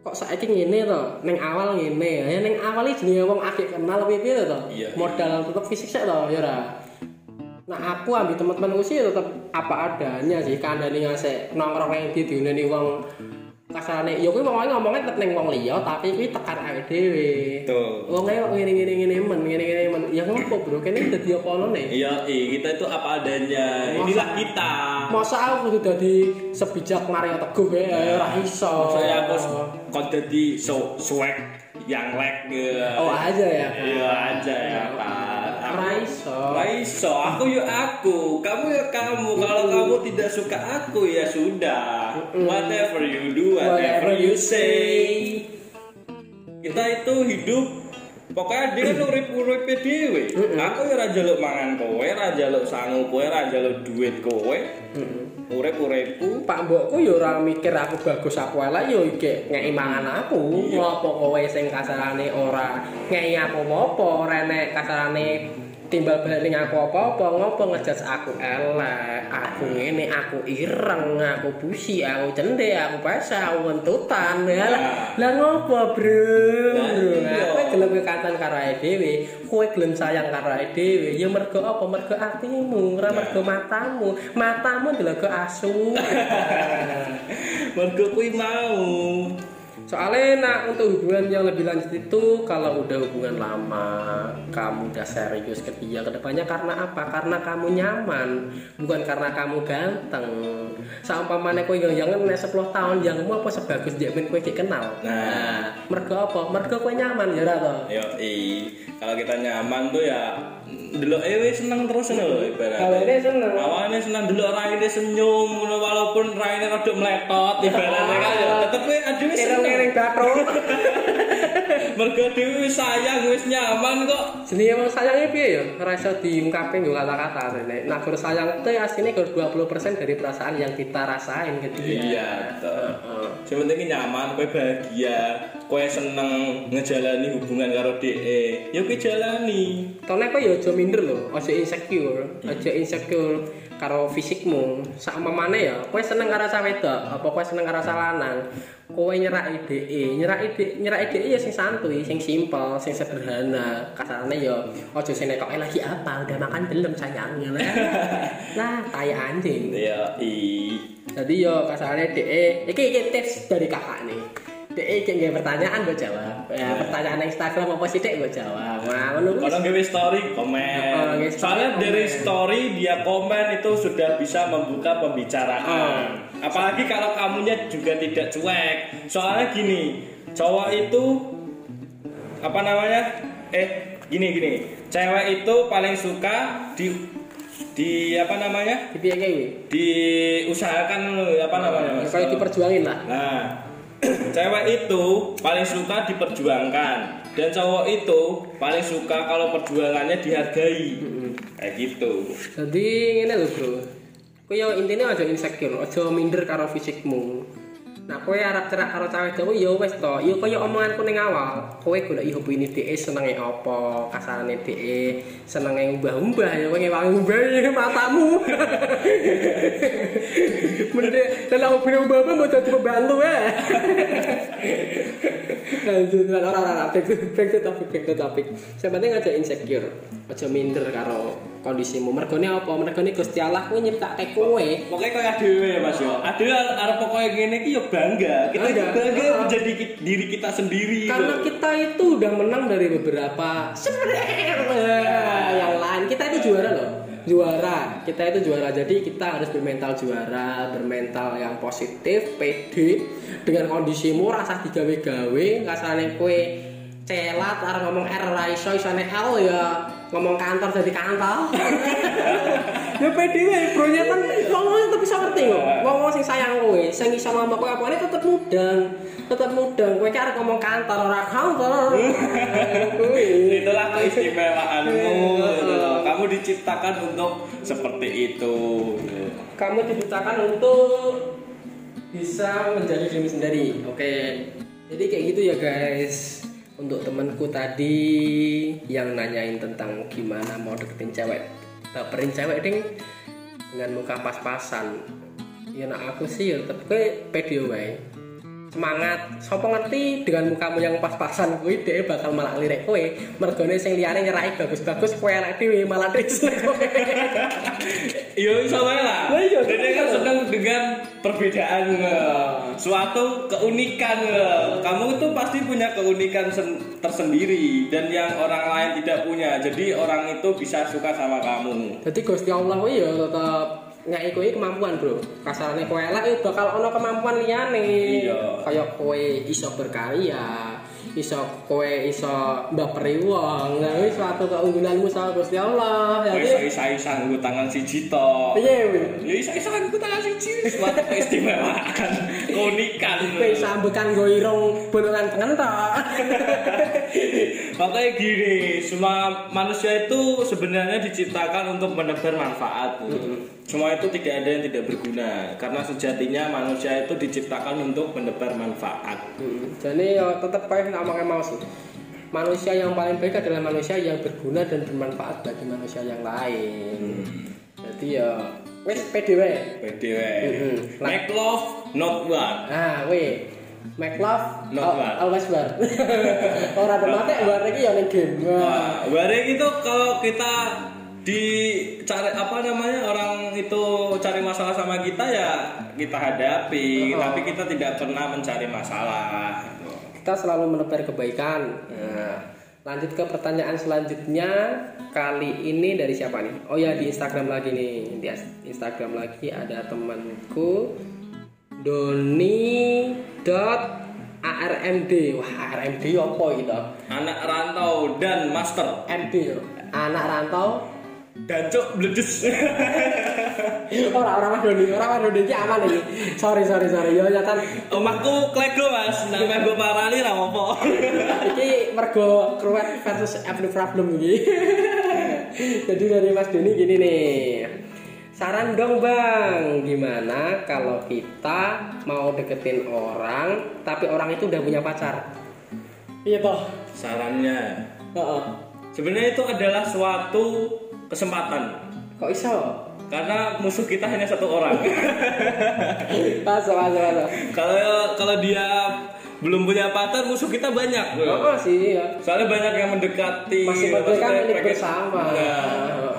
kok saiki ngene to ning awal ngene ya ning awal iki jenenge wong akeh kenal piye to Iya, modal tetep fisik sik to ya ora Nah aku ambil teman-temanku sih tetap apa adanya sih kandani ngasih nongkrong yang di diuneni wong kasarane ya kuwi wong ngomongnya tetep ning wong liya tapi kuwi tekan awake dhewe. Tuh. Wong kok ngene-ngene ngene men ngene-ngene men. Ya ngopo bro kene dadi apa ngono Iya, iya, kita itu apa adanya. Inilah kita. Masa aku kudu dadi sebijak Mario Teguh ya ora iso. Saya aku kok jadi so swag yang gitu. Oh aja ya. Iya aja ya Pak. Ora iso. Raiso, aku ya aku, kamu ya kamu. Kalau kamu tidak suka aku ya sudah. Whatever you do, whatever, you say. Kita itu hidup pokoknya dia kan urip urip dhewe. Aku ya ora njaluk mangan kowe, ora njaluk sangu kowe, ora njaluk duit kowe. Urip uripku. Pak mbokku ya ora mikir aku bagus aku elek ya iki ngeki mangan aku. Iya. Ngopo kowe sing kasarane ora ngeki aku apa ora nek kasarane timbal balik aku apa-apa ngopo ngejudge aku elek aku ngene aku ireng aku busi aku cendek aku basah aku ngentutan ya lah ngopo bro aku gelem kancan karo awake dhewe. Kowe gelem sayang karo awake dhewe, ya mergo apa? Mergo atimu, ora mergo matamu. Matamu ndelok asu. Mergo kuwi mau. Soalnya nak untuk hubungan yang lebih lanjut itu kalau udah hubungan lama, kamu udah serius ke dia ke depannya karena apa? Karena kamu nyaman, bukan karena kamu ganteng. Saumpamane kowe yang jangan nek 10 tahun yang mau apa sebagus dia kowe iki kenal. Nah. mergo apa? Mergo kowe nyaman ya ora to? Yo, i. Kalau kita nyaman tuh ya delok ewe seneng terus ngono lho ibarat. Awalnya seneng. Awalnya seneng delok raine senyum walaupun raine rada meletot ibaratnya kan ya tetep we adewe seneng. Kereng-kereng bathuk. Mergo dhewe wis sayang wis nyaman kok. Jenenge wong sayangnya piye ya? Ora iso diungkapin nggo kata-kata. Nek nak gur sayang itu ya asline gur 20% dari perasaan yang kita rasain dia. Iya, betul. Heeh. Yang penting nyaman, kowe bahagia, kowe seneng ngejalani hubungan karo DE. Ya kowe jalani. Tone kok ya aja minder lho, aja insecure, aja insecure karo fisikmu. Sakmamane ya, kowe seneng karo cah wedok, apa kowe seneng karo cah lanang, kowe nyeraki DE, nyeraki DE, nyeraki DE ya sing santuy, sing simpel, sing sederhana. Kasarane ya aja sing nekoke lagi apa, udah makan belum sayang ya lah. Lah, tai anjing. Ya, i. Jadi yo kasarane DE, iki iki tips dari kakak nih. DE iki nggak pertanyaan gue jawab. Ya, pertanyaan Instagram apa sih Dek gue jawab. Nah, ngono kuwi Kalau gawe story Oh, komen. nge- Soalnya komen. dari story dia komen itu sudah bisa membuka Oh. pembicaraan. Apalagi kalau kamunya juga tidak cuek. Soalnya gini, cowok itu apa namanya? Eh, gini gini. Cewek itu paling suka di di apa namanya? Piye kuwi? Diusahakan apa namanya? Mas? Kayak diperjuangin lah. Nah, cewek itu paling suka diperjuangkan dan cowok itu paling suka kalau perjuangannya dihargai. Kayak gitu. Jadi ngene lho, Bro. Kowe yo intine aja insecure, aja minder karo fisikmu. Nah, kowe arep cerak karo cawe Jawa ya wis to. Ya kaya omonganku ning awal. Kowe golek hobine dhek senenge apa, kasarane dhek senenge umbah-umbah ya kowe ngewangi umbah ya matamu. Mending dalam hobine umbah-umbah mau dadi pembantu ya. Lanjut lan ora ora to back to topic back to topic. Sing penting aja insecure, aja minder karo kondisimu. Mergone apa? Mergone Gusti Allah kuwi nyiptake kowe. Pokoknya kayak adewe ya Mas yo. Adewe arep pokoknya gini ki yo bangga. Kita Bangga. bangga menjadi ki- diri kita sendiri. Karena loh. kita itu udah menang dari beberapa sebenarnya yang lain. Kita itu juara loh. Juara. Kita itu juara. Jadi kita harus bermental juara, bermental yang positif, pede dengan kondisimu rasa digawe-gawe, kasane kue celat arep ngomong R ora iso isone L ya ngomong kantor jadi kantor. ya pede bro ya kan ngomong tetep bisa ngerti kok. Ngomong sing sayang kowe, sing iso ngomong kowe apa tetep mudeng. Tetep mudeng. Kowe arep ngomong kantor ora kantor. Kuwi. Itulah keistimewaanmu. Iya. gitu loh. Kamu diciptakan untuk seperti itu. Kamu diciptakan untuk bisa menjadi diri sendiri. Oke. Jadi kayak gitu ya guys. Untuk temanku tadi yang nanyain tentang gimana mau deketin cewek, baperin cewek ding dengan muka pas-pasan. Ya nak aku sih ya tetep kowe pede wae. Semangat, sopo ngerti dengan mukamu yang pas-pasan kuwi dhek bakal malah lirik kowe. Mergone sing liyane nyeraki bagus-bagus kowe elek dhewe malah seneng kowe. Iya iso wae lah. Iya, Dene kan betul. seneng dengan perbedaan nge. suatu keunikan nge. Kamu itu pasti punya keunikan sen- tersendiri dan yang orang lain tidak punya. Jadi orang itu bisa suka sama kamu. Jadi Gusti Allah kuwi ya ngeki kowe kemampuan, Bro. Kasarane kowe elek ya bakal ana kemampuan liyane. Iya. Kayak kowe iso berkarya, iso kowe iso mbaperi wong. Nah, kuwi suatu keunggulanmu sama Gusti Allah. Kowe Jadi iso iso nganggo tangan siji tok. piye kuwi? Ya iso iso nganggo tangan siji suatu keistimewaan, keunikan. Kowe sambutan nggo irung bolongan tengen. Makanya gini, semua manusia itu sebenarnya diciptakan untuk menebar manfaat. Semua itu tidak ada yang tidak berguna karena sejatinya manusia itu diciptakan untuk menebar manfaat. Hmm, Jadi ya tetep kayak ngomongnya mau sih. Manusia yang paling baik adalah manusia yang berguna dan bermanfaat bagi manusia yang lain. Jadi ya wis pede wae. Pede wae. Mhm. Make love not war. Ah, weh. make love Not war. always war orang mati war iki ya ning game Wah, bareng itu kalau kita dicari apa namanya orang itu cari masalah sama kita ya kita hadapi. Oh. tapi kita tidak pernah mencari masalah. Kita selalu menebar kebaikan. Nah, lanjut ke pertanyaan selanjutnya. Kali ini dari siapa nih? Oh ya di Instagram lagi nih. Di Instagram lagi ada temanku Doni dot ARMD wah ARMD apa gitu? Anak rantau dan master. MD anak rantau dan cuk bledes orang orang mas Doni orang mas Doni ini aman ini sorry sorry sorry yo nyata omahku klego mas namanya gue parani lah apa Iki mergo kruwet versus every problem iki. Jadi dari Mas Doni gini nih. Saran dong bang, gimana kalau kita mau deketin orang tapi orang itu udah punya pacar? Iya toh. sarannya Heeh. sebenarnya itu adalah suatu kesempatan Kok iso? karena musuh kita hanya satu orang Masuk masuk masuk. kalau kalau dia belum punya pacar musuh kita banyak Oh sih ya. soalnya banyak yang mendekati Masih milik pengen- bersama. Nah,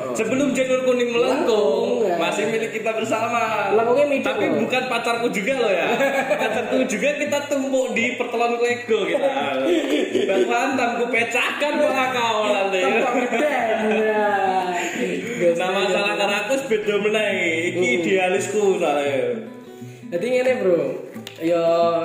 Oh. sebelum janur kuning melengkung ya. masih milik kita bersama Melengkungnya milik tapi loh. bukan pacarku juga loh ya pacarku juga kita tumpuk di pertelan lego kita dan lantam ku pecahkan malah kau nanti. Nah masalah karena aku beda meneh iki idealisku soalnya Jadi ngene bro, yo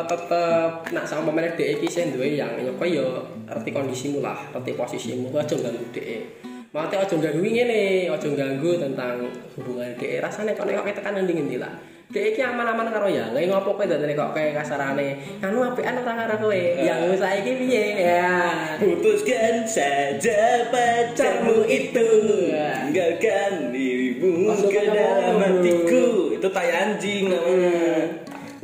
tetep nak sama mana DE iki sing duwe yang yo kowe yo ngerti kondisimu lah, ngerti posisimu, aja ganggu DE. Mate aja ganggu ngene, aja ganggu tentang hubungan DE. Rasane kok nek kok tekan ngendi ngendi lah. DE iki aman-aman karo ya, lha ngopo kowe dadane kok kayak kasarane, anu apian ora karo kowe. Yang saiki piye? Ya? Putuskan saja pacarmu itu. Tinggalkan dirimu ke dalam hatiku. Itu tai anjing namanya.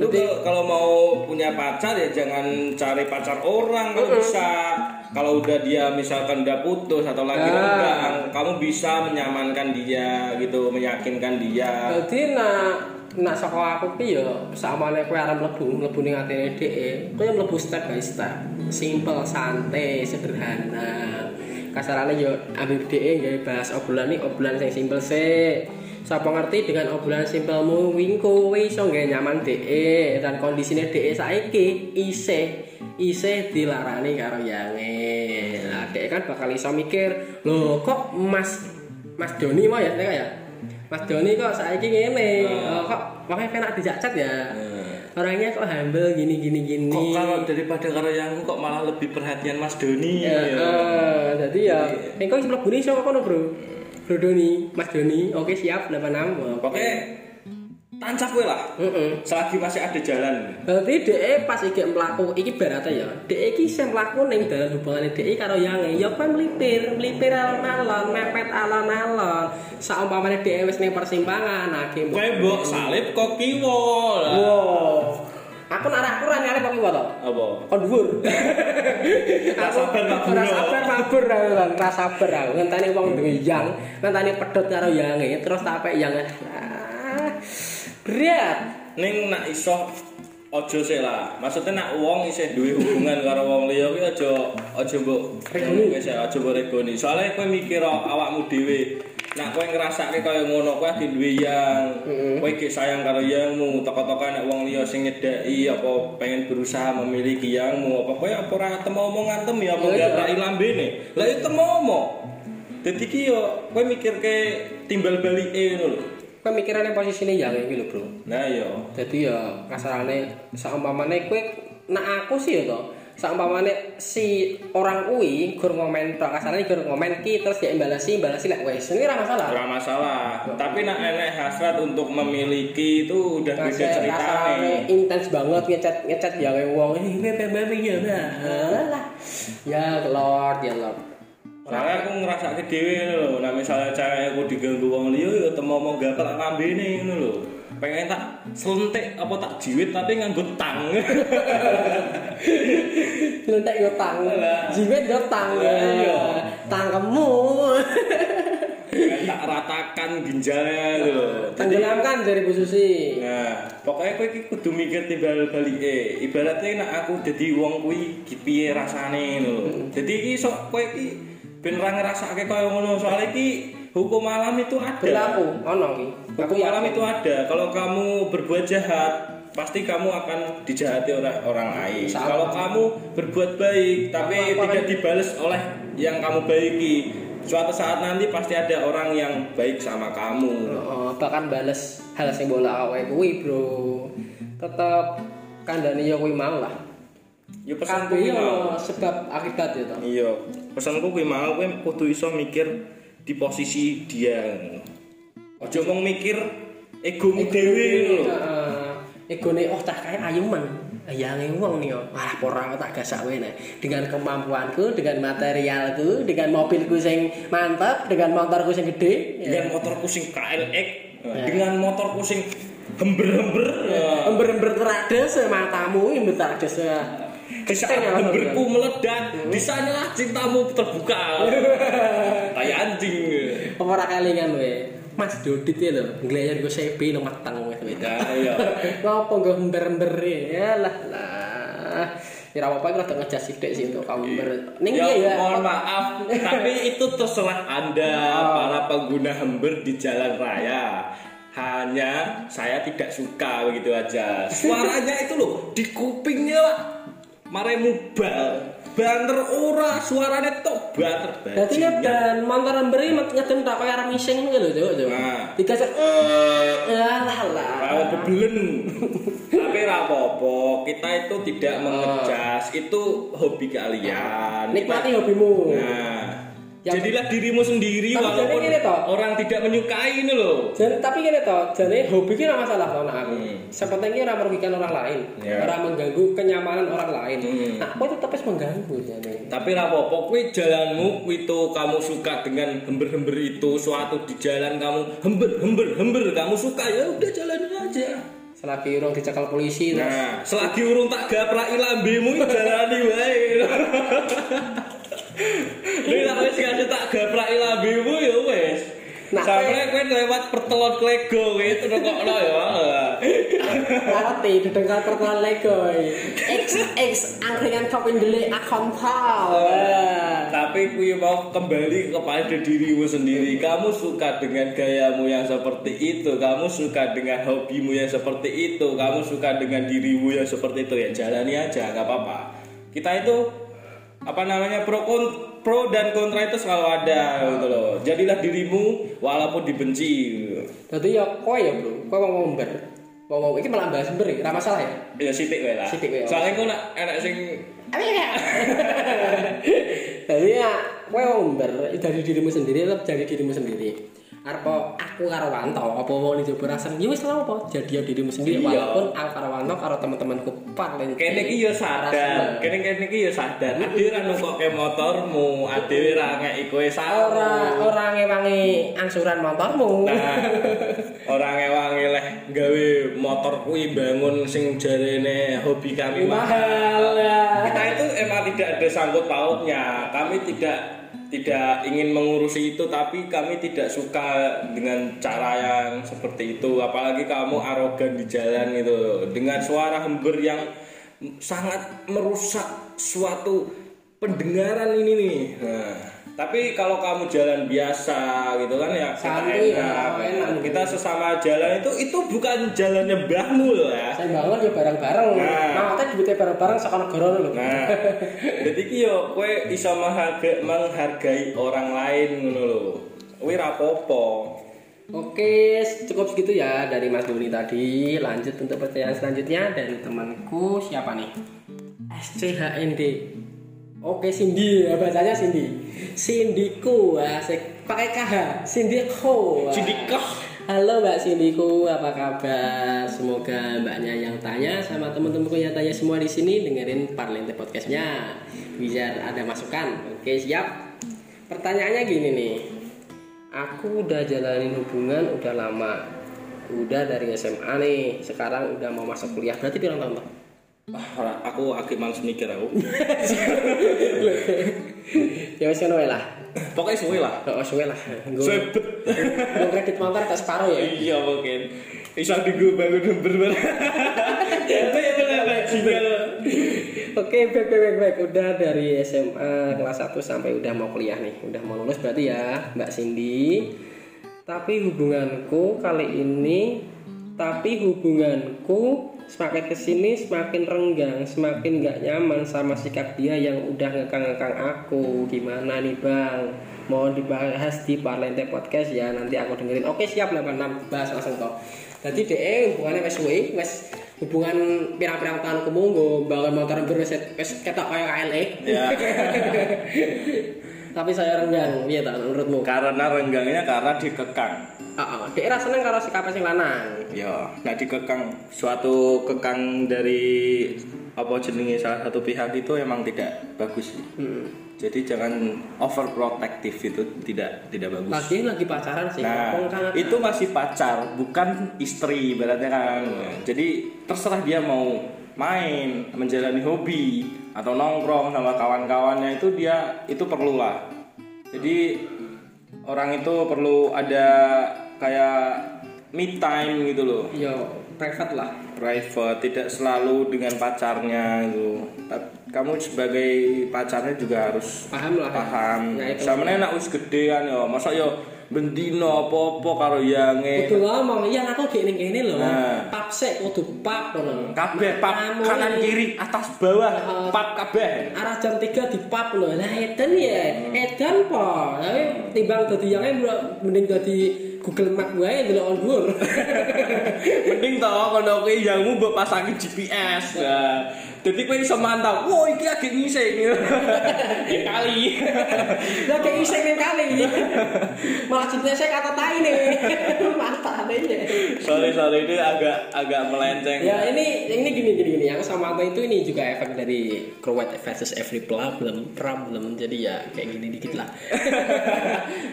Lu Jadi- kalau- mau punya pacar ya jangan cari pacar orang kalau bisa. Kalau udah dia misalkan udah putus atau lagi Ah. renggang kamu bisa menyamankan dia gitu meyakinkan dia. Dadi nak nak saka aku ki yo sakmane kowe arep mlebu mlebu ning atine dhek, kowe mlebu step by step. Simple, santai, sederhana. Kasarane yo ambil dhek gawe bahas obrolan iki obrolan sing simpel sih. Sapa ngerti dengan obrolan simpelmu wing kowe iso gawe nyaman dhek dan kondisine dhek saiki isih isih dilarani karo yange. Nah, dhek kan bakal iso mikir, "Loh, kok Mas Mas Doni mau ya, ya?" Mas Doni kok saiki ngene, oh, kok makanya dijak chat ya. Orangnya kok humble gini gini gini. kok kalau daripada karo yang kok malah lebih perhatian Mas Doni ya, ya. eh, jadi ya, kok mlebu ni sapa kono, Bro? Bro Doni, Mas Doni. Oke, siap 86. Oh, pokoknya tancap gue lah Heeh. selagi masih ada jalan Berarti dhek pas iki mlaku iki berarti ya. Dhek iki sing mlaku ning dalan hubungane dhek karo yange, ya kowe mlipir, mlipir alon-alon, mepet alon-alon. Saumpamane dhek wis ning persimpangan, akhir Kowe mbok salib kok kiwo lah. Wow. Aku nak aku ora nyari kok to. Apa? Kon dhuwur. Ra sabar, mabur aku kan, ora sabar aku. Ngenteni wong duwe yang, ngenteni pedhot karo yange, terus tak apik yang. Ah, Berat. Ning nak iso ojo sih lah. Maksudnya nak wong isih duwe hubungan karo wong liya kuwi aja aja mbok Regoni. Wis aja mbok regoni. Soale kowe mikir awakmu dhewe. Nak kowe ngrasake kaya ngono kowe ati duwe yang. Kowe iki sayang karo yangmu, toko-toko nek wong liya sing nyedaki apa pengen berusaha memiliki yangmu, apa kowe apa ora temu omongan tem ya apa gak lambene. Lah itu temu omong. Dadi ki yo kowe mikirke timbal balike ngono lho. Kowe mikirane posisine yange iki lho, Bro. Nah yo. Jadi ya kasarane saumpamane kowe nak aku sih ya to. Saumpamane si orang kuwi gur ngomen tok kasarane gur ngomen ki terus dia imbalasi imbalasi lek wis. Ini ora masalah. Ora masalah. Tapi nak enek hasrat untuk memiliki itu udah beda Kasarane ceritane. intens banget ngechat ngechat yang wong ini bebe ya lah. Ya Lord, ya Lord. Soalnya aku ngerasa ke dewe lho. Nah misalnya cewek aku diganggu wong liya ya temu mau gatel lambene ngono lho. Pengen tak selentik apa tak jiwit tapi nganggo tang. Lentek yo tang. Jiwit yo tang. Iya. Kan tak ratakan ginjalnya. Jadi Tenggelamkan dari Bu Susi. Nah, pokoknya kowe iki kudu mikir timbal balike. Ibaratnya nek aku dadi wong kuwi piye rasane lho. Dadi iki sok kowe iki ben ra ngrasake kaya ngono. Soale iki hukum alam itu ada. Berlaku, ono ki. Aku Hukum alam itu ada. Kalau kamu berbuat jahat, pasti kamu akan dijahati oleh orang lain. Kalau kamu berbuat baik tapi tidak dibales oleh yang kamu baiki, suatu saat nanti pasti ada orang yang baik sama kamu. Oh, bahkan bales hal sing bola awake kuwi, Bro. Tetep kandhane ya kuwi mau lah. Ya pesanku kuwi mau. sebab akibat ya to. Iya, pesanku kuwi mau kowe kudu iso mikir di posisi dia. Ojo mong mikir egomu dhewe lho. Egone oh tak kae ayuman. Ayange wong nih yo. Wah, ora tak gasak wae nek. Dengan kemampuanku, dengan materialku, dengan mobilku sing mantap, dengan motorku sing gede. Dengan motorku sing KLX, dengan motorku sing hember-hember. ya. Ember-ember terades matamu ember terades. Di saat hemberku meledak, di sanalah cintamu terbuka. Kayak anjing. Apa ora kelingan we? Mas Dodit ya lho, nglayan go sepi nang matang wis. Ya, iya. Ngopo nggo ember-ember ya lah lah. Ya ora apa-apa kita ngejas sithik sih untuk kamu ember. Ning Ya, ya? mohon maaf, tapi itu terserah Anda para pengguna hember di jalan raya. Hanya saya tidak suka begitu aja. Suaranya itu loh di kupingnya Pak. Mare mubal. Banter ora suaranya tok banter. Ya dan motor emberi ngeten tak kaya arah mising ngono lho, Cuk. Cuk. Nah. Digasak eh lah lah. Kalau bebelen. Tapi ra apa-apa, kita itu tidak mengejas, itu hobi kalian. Nikmati hobimu. Nah, Yang- jadilah dirimu sendiri Tapi walaupun jadi gini toh. orang tidak menyukai ini loh. Jan, tapi gini toh, jane hobi ki ora masalah nak aku. Hmm. Sepenting ki ora merugikan orang lain, Ya. ora mengganggu kenyamanan orang lain. Hmm. Nah, aku tetep wis mengganggu jane. Tapi ra apa-apa, kuwi jalanmu itu kamu suka dengan hember-hember itu, suatu di jalan kamu hember hember hember kamu suka ya udah jalanin aja. Selagi urung dicekal polisi terus Nah, selagi urung tak gapraki lambemu jalani wae. Nek lah wis gak tak gapraki lambemu ya wis. Nah, Sampai kowe lewat pertelon klego kowe terus kok no ya. ngerti dedengkal perkenalan Lego. X X angkringan kopin dele akon tau. Tapi kuwi mau kembali kepada dirimu sendiri. Kamu suka dengan gayamu yang seperti itu, kamu suka dengan hobimu yang seperti itu, kamu suka dengan dirimu yang seperti itu ya jalani aja, nggak apa-apa. Kita itu apa namanya pro kon- pro dan kontra itu selalu ada gitu loh. Jadilah dirimu walaupun dibenci. Dadi ya kowe ya, Bro. Kowe wong ngomber. Wong ngomong iki malah bahas ember, ora masalah ya. Ya sithik wae lah. Sithik wae, Soalnya kok nak enak sing Jadi ya, kowe ngomber dari dirimu sendiri tetap dari dirimu sendiri. Arep aku karo Wanto, apa mau dicoba rasa ya wis lah apa jadi ya dirimu sendiri Iya. walaupun aku karo Wanto karo teman-temanku paling Kene iki yo sadar, kene kene iki yo sadar. Ade ra nukokke motormu, ade ra ngeki kowe sawo. ora ora ngewangi angsuran motormu. Nah, orang ngewangi leh gawe motor kuwi bangun sing jarene hobi kami mahal ya. Kita itu emang tidak ada sangkut pautnya. Kami tidak tidak ingin mengurusi itu tapi kami tidak suka dengan cara yang seperti itu. Apalagi kamu arogan di jalan itu dengan suara hember yang sangat merusak suatu pendengaran ini nih. Nah, tapi kalau kamu jalan biasa gitu kan ya kita Santuy ya, enak. enak. kita sesama jalan itu itu bukan jalannya mbahmu loh ya Saya bangun ya bareng-bareng. Nah. Nah, kita duitnya bareng-bareng saka negara lho. Nah, jadi ki yo kowe iso menghargai, menghargai orang lain ngono lho. Kuwi ra apa-apa. Oke, cukup segitu ya dari Mas Doni tadi. Lanjut untuk pertanyaan selanjutnya dari temanku siapa nih? SCHND. Oke, Cindy ya bacanya Cindy. Cindyku asik pakai KH. Cindyku. Cidikah. Halo Mbak Cindyku, apa kabar? Semoga Mbaknya yang tanya sama teman-temanku yang tanya semua di sini dengerin Parlente podcastnya biar ada masukan. Oke siap. Pertanyaannya gini nih, aku udah jalanin hubungan udah lama, udah dari SMA nih, sekarang udah mau masuk kuliah. Berarti pirang tahun Ah, aku agak males mikir aku. ya wis ngono lah. pokoknya suwe lah Oh, suwe lah. Suwe bet kredit motor tak separuh ya. iya mungkin bisa digo bangun berber itu ya benar Oke, baik, baik, baik. Udah dari SMA kelas 1 sampai udah mau kuliah nih. Udah mau lulus berarti ya, Mbak Cindy. Tapi hubunganku kali ini, tapi hubunganku semakin ke sini semakin renggang, semakin nggak nyaman sama sikap dia yang udah ngekang-ngekang aku. Gimana nih bang? Mohon dibahas di Parlente Podcast ya. Nanti aku dengerin. Oke siap 86 bahas langsung toh. Jadi DE hubungannya wes suwe, wes hubungan pirang-pirang tahun kemunggo bangun motor wis wis ketok kaya KLE. Ya. Tapi saya renggang, piye ta menurutmu? karena renggangnya karena dikekang Heeh, dhek ra seneng karo sikap sing lanang. ya nah dikekang suatu kekang dari apa jenenge salah satu pihak itu emang tidak bagus Hmm. jadi jangan overprotective itu tidak tidak bagus Lagi lagi pacaran sih. Nah, kan- itu masih pacar, bukan istri berarti kan. Jadi terserah dia mau main, menjalani hobi atau nongkrong sama kawan-kawannya itu dia itu perlu lah. Jadi orang itu perlu ada kayak me time gitu loh. Yo, private lah. Private, tidak selalu dengan pacarnya gitu. Kamu sebagai pacarnya juga harus Paham lah. ya. paham. Ya. Sama enak wis gede kan ya. Masa yo bendino apa-apa karo yange. Kudu ngomong, iya aku gini gini loh. Nah. Pap sik kudu pap ngono. Kabeh pap kanan kiri atas bawah Heeh. pap kabeh. arah jam 3 di pub lho. Lah edan ya. Edan po. Tapi timbang dadi yang mending dadi Google Map wae delok on. Mending to kono kuwi yangmu mbok pasangi GPS. Nah, Jadi kowe iso mantau. Wah, iki agak ngising. Ya kali. Lah kayak iseng ning kali. Malah saya kata tai nih. Mantap aja. sorry sorry ini agak agak melenceng. Ya ini ini gini gini gini yang sama apa itu ini juga efek dari Crowet versus every problem problem jadi ya kayak gini dikit lah.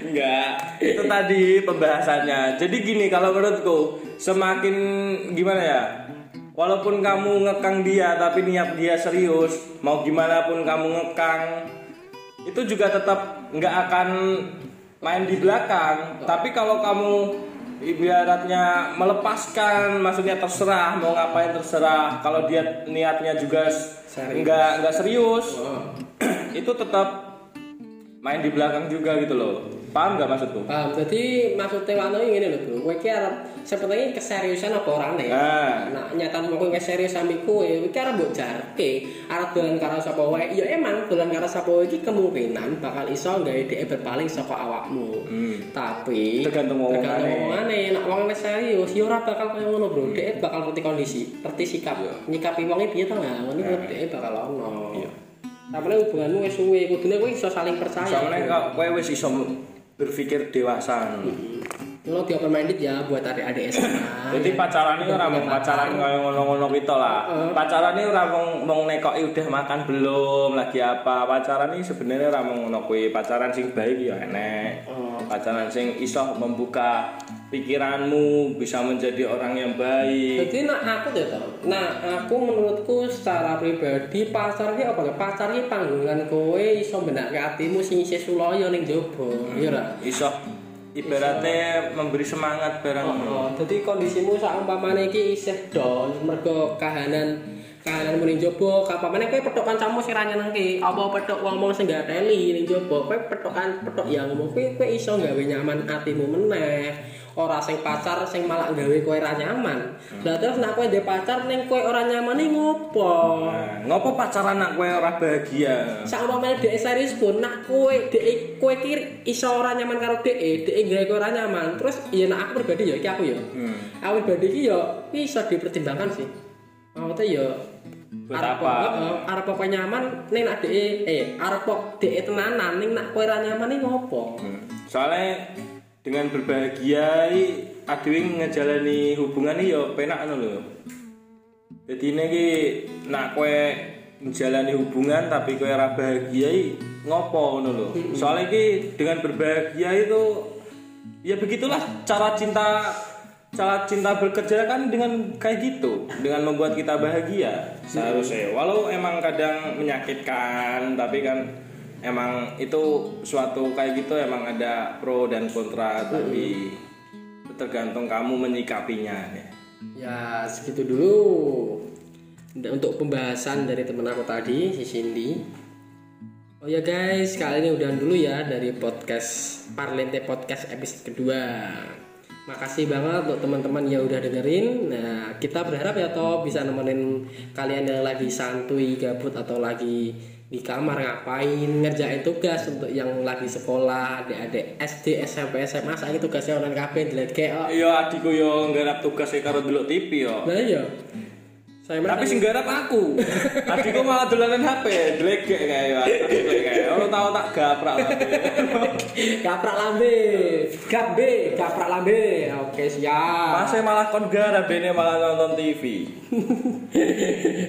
Enggak, itu tadi pembahasannya. Jadi gini kalau menurutku semakin gimana ya? Walaupun kamu ngekang dia tapi niat dia serius, mau gimana pun kamu ngekang, itu juga tetap nggak akan main di belakang. Tapi kalau kamu ibaratnya melepaskan, maksudnya terserah mau ngapain terserah. Kalau dia niatnya juga nggak nggak serius, Oh. itu tetap main di belakang juga gitu loh paham nggak maksudku Paham. Jadi maksudnya wano ini lho, Bro. Kowe iki arep sepertinya keseriusan apa ora nih? Nah. Nah, nyata mau kowe serius sampe kowe, iki arep mbok jarke, arep dolan karo sapa wae. Ya emang dolan karo sapa wae iki kemungkinan bakal iso gawe dhek berpaling saka awakmu. Hmm. Tapi Tergantung omongane. tergantung omongane. Nek wong serius, ya ora bakal kaya ngono, Bro. Dhek bakal ngerti kondisi, ngerti sikap. Nyikapi wonge piye to lah, ngono dhek bakal ono. Iya. Tapi hubunganmu wis suwe, kudune kowe iso saling percaya. soalnya kok kowe wis iso berpikir dewasa. Lo dia minded ya buat adik-adik SMA. jadi pacaran ini orang pacaran kayak ngono-ngono gitu lah. Pacaran ini orang mau mau nekoki udah makan belum lagi apa. Pacaran ini sebenarnya orang mau ngono pacaran sing baik ya enek. Pacaran sing iso membuka pikiranmu bisa menjadi orang yang baik Jadi nak aku ya tau. Nah aku menurutku secara pribadi pacar ki apa ya? Pacar ki panggungan kowe iso benake atimu sing isih sulaya ning jaba. Iya ra? iso ibaratnya memberi semangat barang Oh, jadi kondisimu sak umpamane iki isih down mergo kahanan kahanan ning jaba, kapamane kowe petuk kancamu sing ra nyenengke, apa petuk wong-wong sing gak teli ning jaba, kowe petukan petuk yang ngomong kowe kowe iso gawe nyaman atimu meneh. Ora sing pacar sing malah gawe kowe ra nyaman. Lah terus nek kowe ndek pacar ning kowe ora nyaman iki ngopo? Nah, ngopo pacaran nak kowe ora bahagia Sak umpamane dhek serius pun nak kowe dhek kowe ki iso ora nyaman karo dhek, dhek gawe kowe ora nyaman. Terus ya nak aku pribadi ya iki aku ya. Hmm. Aku pribadi ki ya bisa dipertimbangkan sih. Maksudnya ya Buat arep apa? kok- arep nyaman ning nak dhek eh arep kok dhek tenanan ning nak kowe ora nyaman iki ngopo? Hmm. Soalnya dengan berbahagia i, adewe ngejalani hubungan iki ya penak ngono lho. Jadi ini ki nak kowe menjalani hubungan tapi kowe ora bahagia ngopo ngono lho. Soalnya ki dengan berbahagia itu ya begitulah cara cinta cara cinta bekerja kan dengan kayak gitu. Dengan membuat kita bahagia. Seharusnya. Walau emang kadang menyakitkan tapi kan emang itu suatu kayak gitu emang ada pro dan kontra tapi tergantung kamu menyikapinya ya. Ya segitu dulu untuk pembahasan dari temen aku tadi si Cindy. Oh ya guys, kali ini udah dulu ya dari podcast Parlente Podcast episode kedua. Makasih banget untuk teman-teman yang udah dengerin. Nah, kita berharap ya toh bisa nemenin kalian yang lagi santuy, gabut atau lagi di kamar ngapain ngerjain tugas untuk yang lagi sekolah adik-adik SD SMP SMA saya tugasnya online kafe dilihat kayak Iya adikku yo nggarap tugas e karo delok TV yo. nah iya saya Tapi sing garap aku. Adikku malah dolanan HP, dlegek kayak kayak. Ono tau tak gaprak lah. gaprak lambe gap B gaprak lambe oke siap Masih malah kon garap malah nonton TV.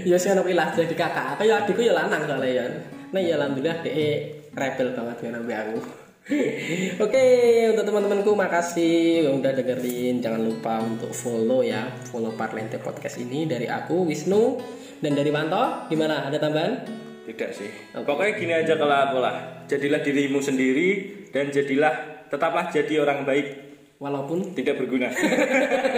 ya sih anak ilah jadi kakak ya adikku ya lanang soalnya ya nah ya alhamdulillah dia rebel banget dengan ambil aku Oke, untuk teman-temanku makasih yang udah dengerin. Jangan lupa untuk follow ya, follow Parlente Podcast ini dari aku Wisnu dan dari Wanto. Gimana? Ada tambahan? Tidak sih. Pokoknya gini aja kalau aku lah. Jadilah dirimu sendiri dan jadilah tetaplah jadi orang baik, Walaupun tidak berguna.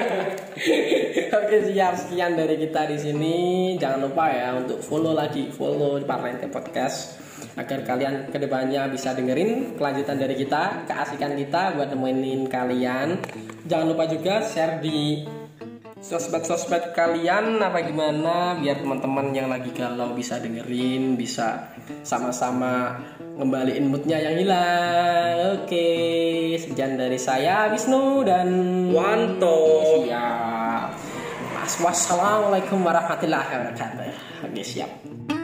Oke siap sekian dari kita di sini. Jangan lupa ya untuk follow lagi follow Parlente Podcast agar kalian ke depannya bisa dengerin kelanjutan dari kita, keasikan kita buat nemenin kalian. Jangan lupa juga share di sosmed-sosmed kalian apa gimana biar teman-teman yang lagi galau bisa dengerin, bisa sama-sama ngembaliin moodnya yang hilang. Oke, sekian dari saya Wisnu dan Wanto. Siap. Wassalamualaikum warahmatullahi wabarakatuh. Oke, siap.